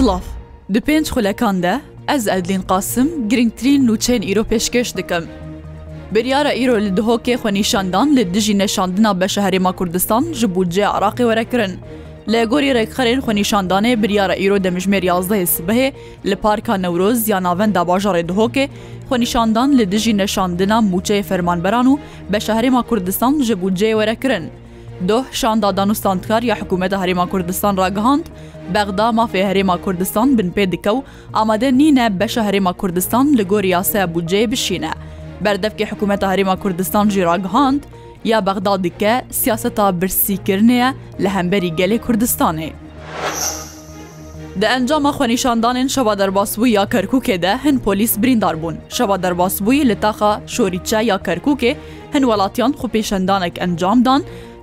Silav Di pênc xulekan de ez edlîn qasim girngtirîn nûçeyên îro pêşkeş dikim. Biryara îro li dihokê xwenîşandan li dijî neşandina beşeherêma Kurdistan ji budcê Iraqê werekirin. Lê gorî rêkxerên xwenîşandanê biryara îro demijmêr yazdehê sibehê li parka Newroz ya navenda bajarê dihokê xwenîşandan li dijî neşandina mûçeyê fermanberan û beşeherêma Kurdistan ji budcê werekirin. Doh şanda danûstandkar ya hikûmeta Herêma Kurdistan ragihand بەغدا مافێ هەرێما کوردستان بن پێ دکە و ئامادە نینە بەشە هەرێما کوردستان لە گۆری یاسە بجێ بشینە. بەردەفکی حکوومەتە هەرێما کوردستان ژیراگهاند یا بەغدا دکە سیاسەتا برسیکردنەیە لە هەمبەری گەلی کوردستانێ. Di encama xwenîşandanên şeva derbasbû ya Kerkûkê de hin polîs birîndar bûn. Şeva derbasbûyî li taxa şorîçe ya Kerkûkê hin welatiyan xupêşendanek encam dan,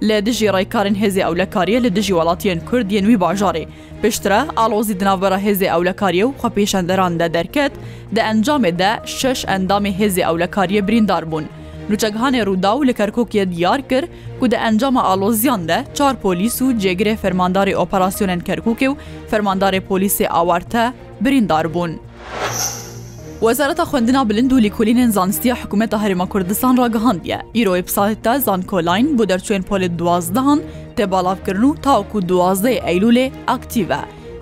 لە دژی ڕێکارن هێزی ئەولەکاریە لە دژی وڵاتیان کوردیان وی باژارێ پشترە ئالۆزی دناوبەرە هێزی ئەولەکاریە و خەپێشەندەراندا دەرکەت دە ئەنجامێدا شش ئەندامی هێزی ئەولەکاریە بریندار بوون نوچەکانێ ڕوودا و لە کەرکۆکیە دیار کرد و دە ئەنجامە ئالۆزیان دە چار پۆلیس و جێگرێ فەرمانداری ئۆپەراسسیۆنن کەرکووکێ و فەرمانداری پۆلیسی ئاوارتە بریندار بوون. وەزارەتە خوێندنا بلند و لیکولینێن زانستیە حکوومەتە هەرێمە کوردستان ڕگەهاندە ئیرۆی پسایتە زانکۆلاین بۆ دەرچێن پۆلێت دوازدەهان تێباڵافکردن و تاوکو دوازدەی ئەیلولێ ئاکتیڤە.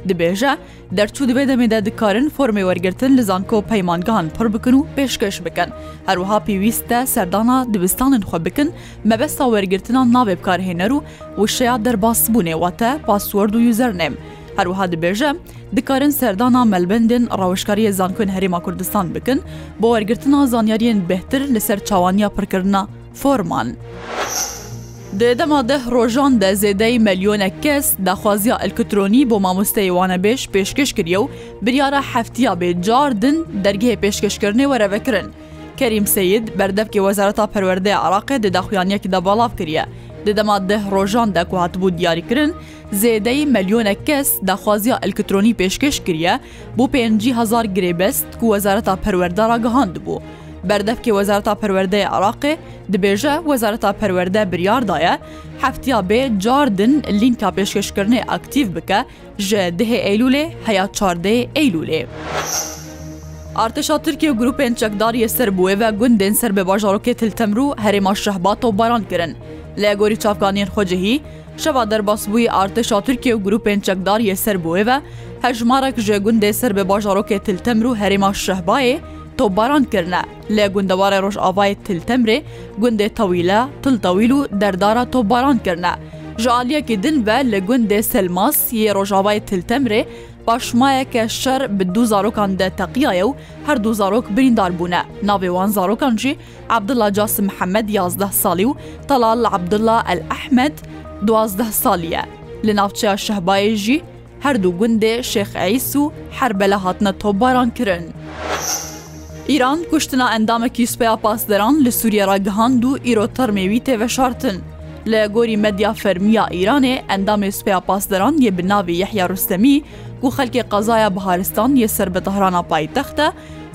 دبێژە دەرچوو دەبێ دەمێدا دکارن فۆمی وەرگتن لە زانکۆ پەیمانگان پڕ بکن و پێشکەش بکەن هەروها پێویستە سەردانا دبستانن خۆ بکن مەبەستا وەرگرتنان ناوێ بکارهێنەر و وشەیە دەرباس بوونێواتە پاسوەرد و یوزەرنێم. هەروها دبێژە دکارن سەردانا مەلبندن ڕاوشکاریە زانکوێن هەرێما کوردستان بکن بۆ وەرگرتنا زانیاریان بهتر لەسەر چاوانیا پڕکردنا فۆرمان. دێدەما دە ڕۆژان دە زێدەی مەلیۆنە کەس داخوازیە ئەلکترۆنی بۆ مامۆستەیوانە بێش پێشکەش کردە و بریاە هەفتیا بێجاردن دەرگێ پێشکەشکردنی وەرەوەکردن. کەریم سید بەردەفکی وەزارەتا پەروەردەی عراقی دەداخوایانەکیدا بەڵاو کردە. دەدەما دە ڕۆژان دەکوهات بوو دیاریکردن، زێدەی مەلیۆنە کەس داخوازیە ئەلکترۆنی پێشکەش کردە بۆ 500هزار گرێبەست و وەزارەتا پەروەەردە ڕگەهاند بوو. بەردەفکی وەزارتا پەروەەردەی عراقی دبێژە وەزارتا پەروەەردە بریاردایە هەفتیا بێ جاردن لینکا پێشکەشکردنی ئاکتیو بکە ji dihê Eylûlê heya çardê Eylûlê. Artêşa Tirkiye grupên çekdariye Serbûê ve gundên Serbê bajarokê Tiltemrû herêma şehbat û baran kirin. Lê gorî çavkaniyên xwecihî, şeva derbasbûyî Artêşa Tirkiye grupên çekdariye Serbûê ve hejmarek ji gundê Serbê bajarokê Tiltemrû herêma şehbayê, تۆبارانکردە لە گوندەوارە ڕۆژاوای تلتەمرێ گوندێ تەویلە تلتەویل و دەردارە تۆبارانکردە. ژالیەکی دن بە لە گوندێ سلماس یە ڕۆژاوای تلتەمرێ پاشمایەکە شەر بە دوو زارۆکان دە تەقیایە و هەردوو زارۆک بریندار بوونە ناوێوان زارۆکان جی عبدڵە جاسم حەمەد یازده ساڵی و تەلال لە عبدڵە ئەل ئەحمد دوازده ساڵیە لە ناوچە شەهبایژی هەردوو گوندێ شێخعیس و هەربە لە هاتنە تۆباران کرن. ئیران کوشتنا ئەندامەکی سوپیا پاسدەران لە سووریێرا گەهاند و ئیرۆتەرمێوی تێڤەشارتن. لە گۆری مەدیا فەرمیە ئیرانێ ئەندامێ سوپیا پاسدەران یە بناوی یەحیا ڕستەمی و خەلکی قەزایە بەهارستان یە سەر بەتەهرانە پایتەختە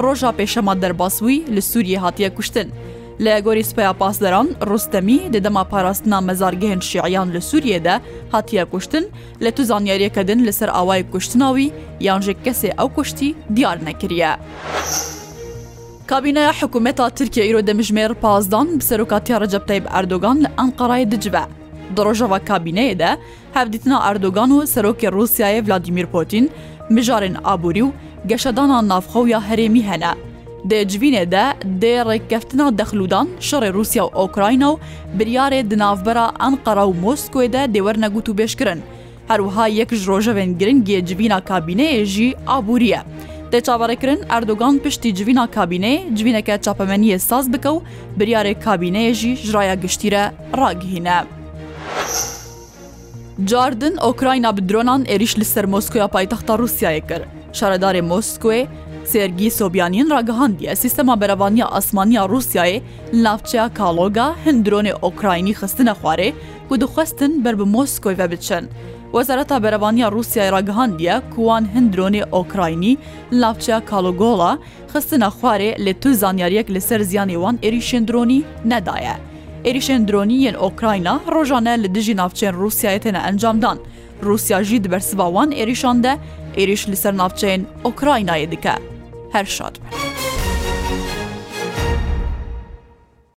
ڕۆژا پێشەما دەرباسووی لە سووریە هاتیە کوشتن. لە گۆری سوپیا پاسدەران ڕستەمی دەدەما پاراستنا مەزارگەهێن شیعیان لە سووریەدا هاتیە کوشتن لە تو زانیاریەکەدن لەسەر ئاوای کوشتناوی یانژێک کەسێ ئەو کوشتی دیار نەکریە. Kabîneya hikûmeta Tirkiye îro demijmêr pazdan bi serokatiya Recep Tayyip Erdogan li Enqarayê dicive. Di rojava kabîneyê de hevdîtina Erdogan û serokê Rusyayê Vladimir Putin, mijarên aborî û geşedana navxew ya herêmî hene. Dê civînê de dê rêkkeftina dexludan şerê Rusya û Okrayna û biryarê di navbera Enqara û Moskowê de dêwerne gut û bêşkirin. Herwiha yek ji rojevên girin gê civîna kabîneyê jî aboriye. دەچاوەڕێکردن ئەردۆگان پشتی جوینا کابینێ جوینەکە چاپەمەنیە ساز بکە و بریارێک کابینەیەژی ژرایە گشتیرە ڕاگهینە. جاردن ئۆکراینا بدرۆنان عێریش لە سەر مۆسکۆیا پایتەختە رووسایە کرد. شارەدارێ مۆسکوێ سێرگی سۆبیانین ڕگەهاندیە سیستەما بەرەوانیا ئاسمانیا رووسایە ناوچەیە کاڵۆگا هەندرۆنێ ئۆکراینی خستنە خوارێ و دخواستن بەر بە مۆسکۆی بە بچن. وەزارەتا بەرەبانیا رووسای ڕگەهاندە کوان هندرۆنێ ئۆکراینی لاوچە کالۆگۆڵا خستنە خوارێ لە تو زانیاریەک لەسەر زیانێوان ئێریشێن درۆنی نەدایە. ئێریشێن درۆنی یەن ئۆکراینا ڕۆژانە لە دژی ناوچێن رووسایەتەنە ئەنجامدان. رووسیاژی دبەرسباوان ئێریشاندە ئێریش لەسەر ناوچەین ئۆکراینایە دکە. هەر شاد بن.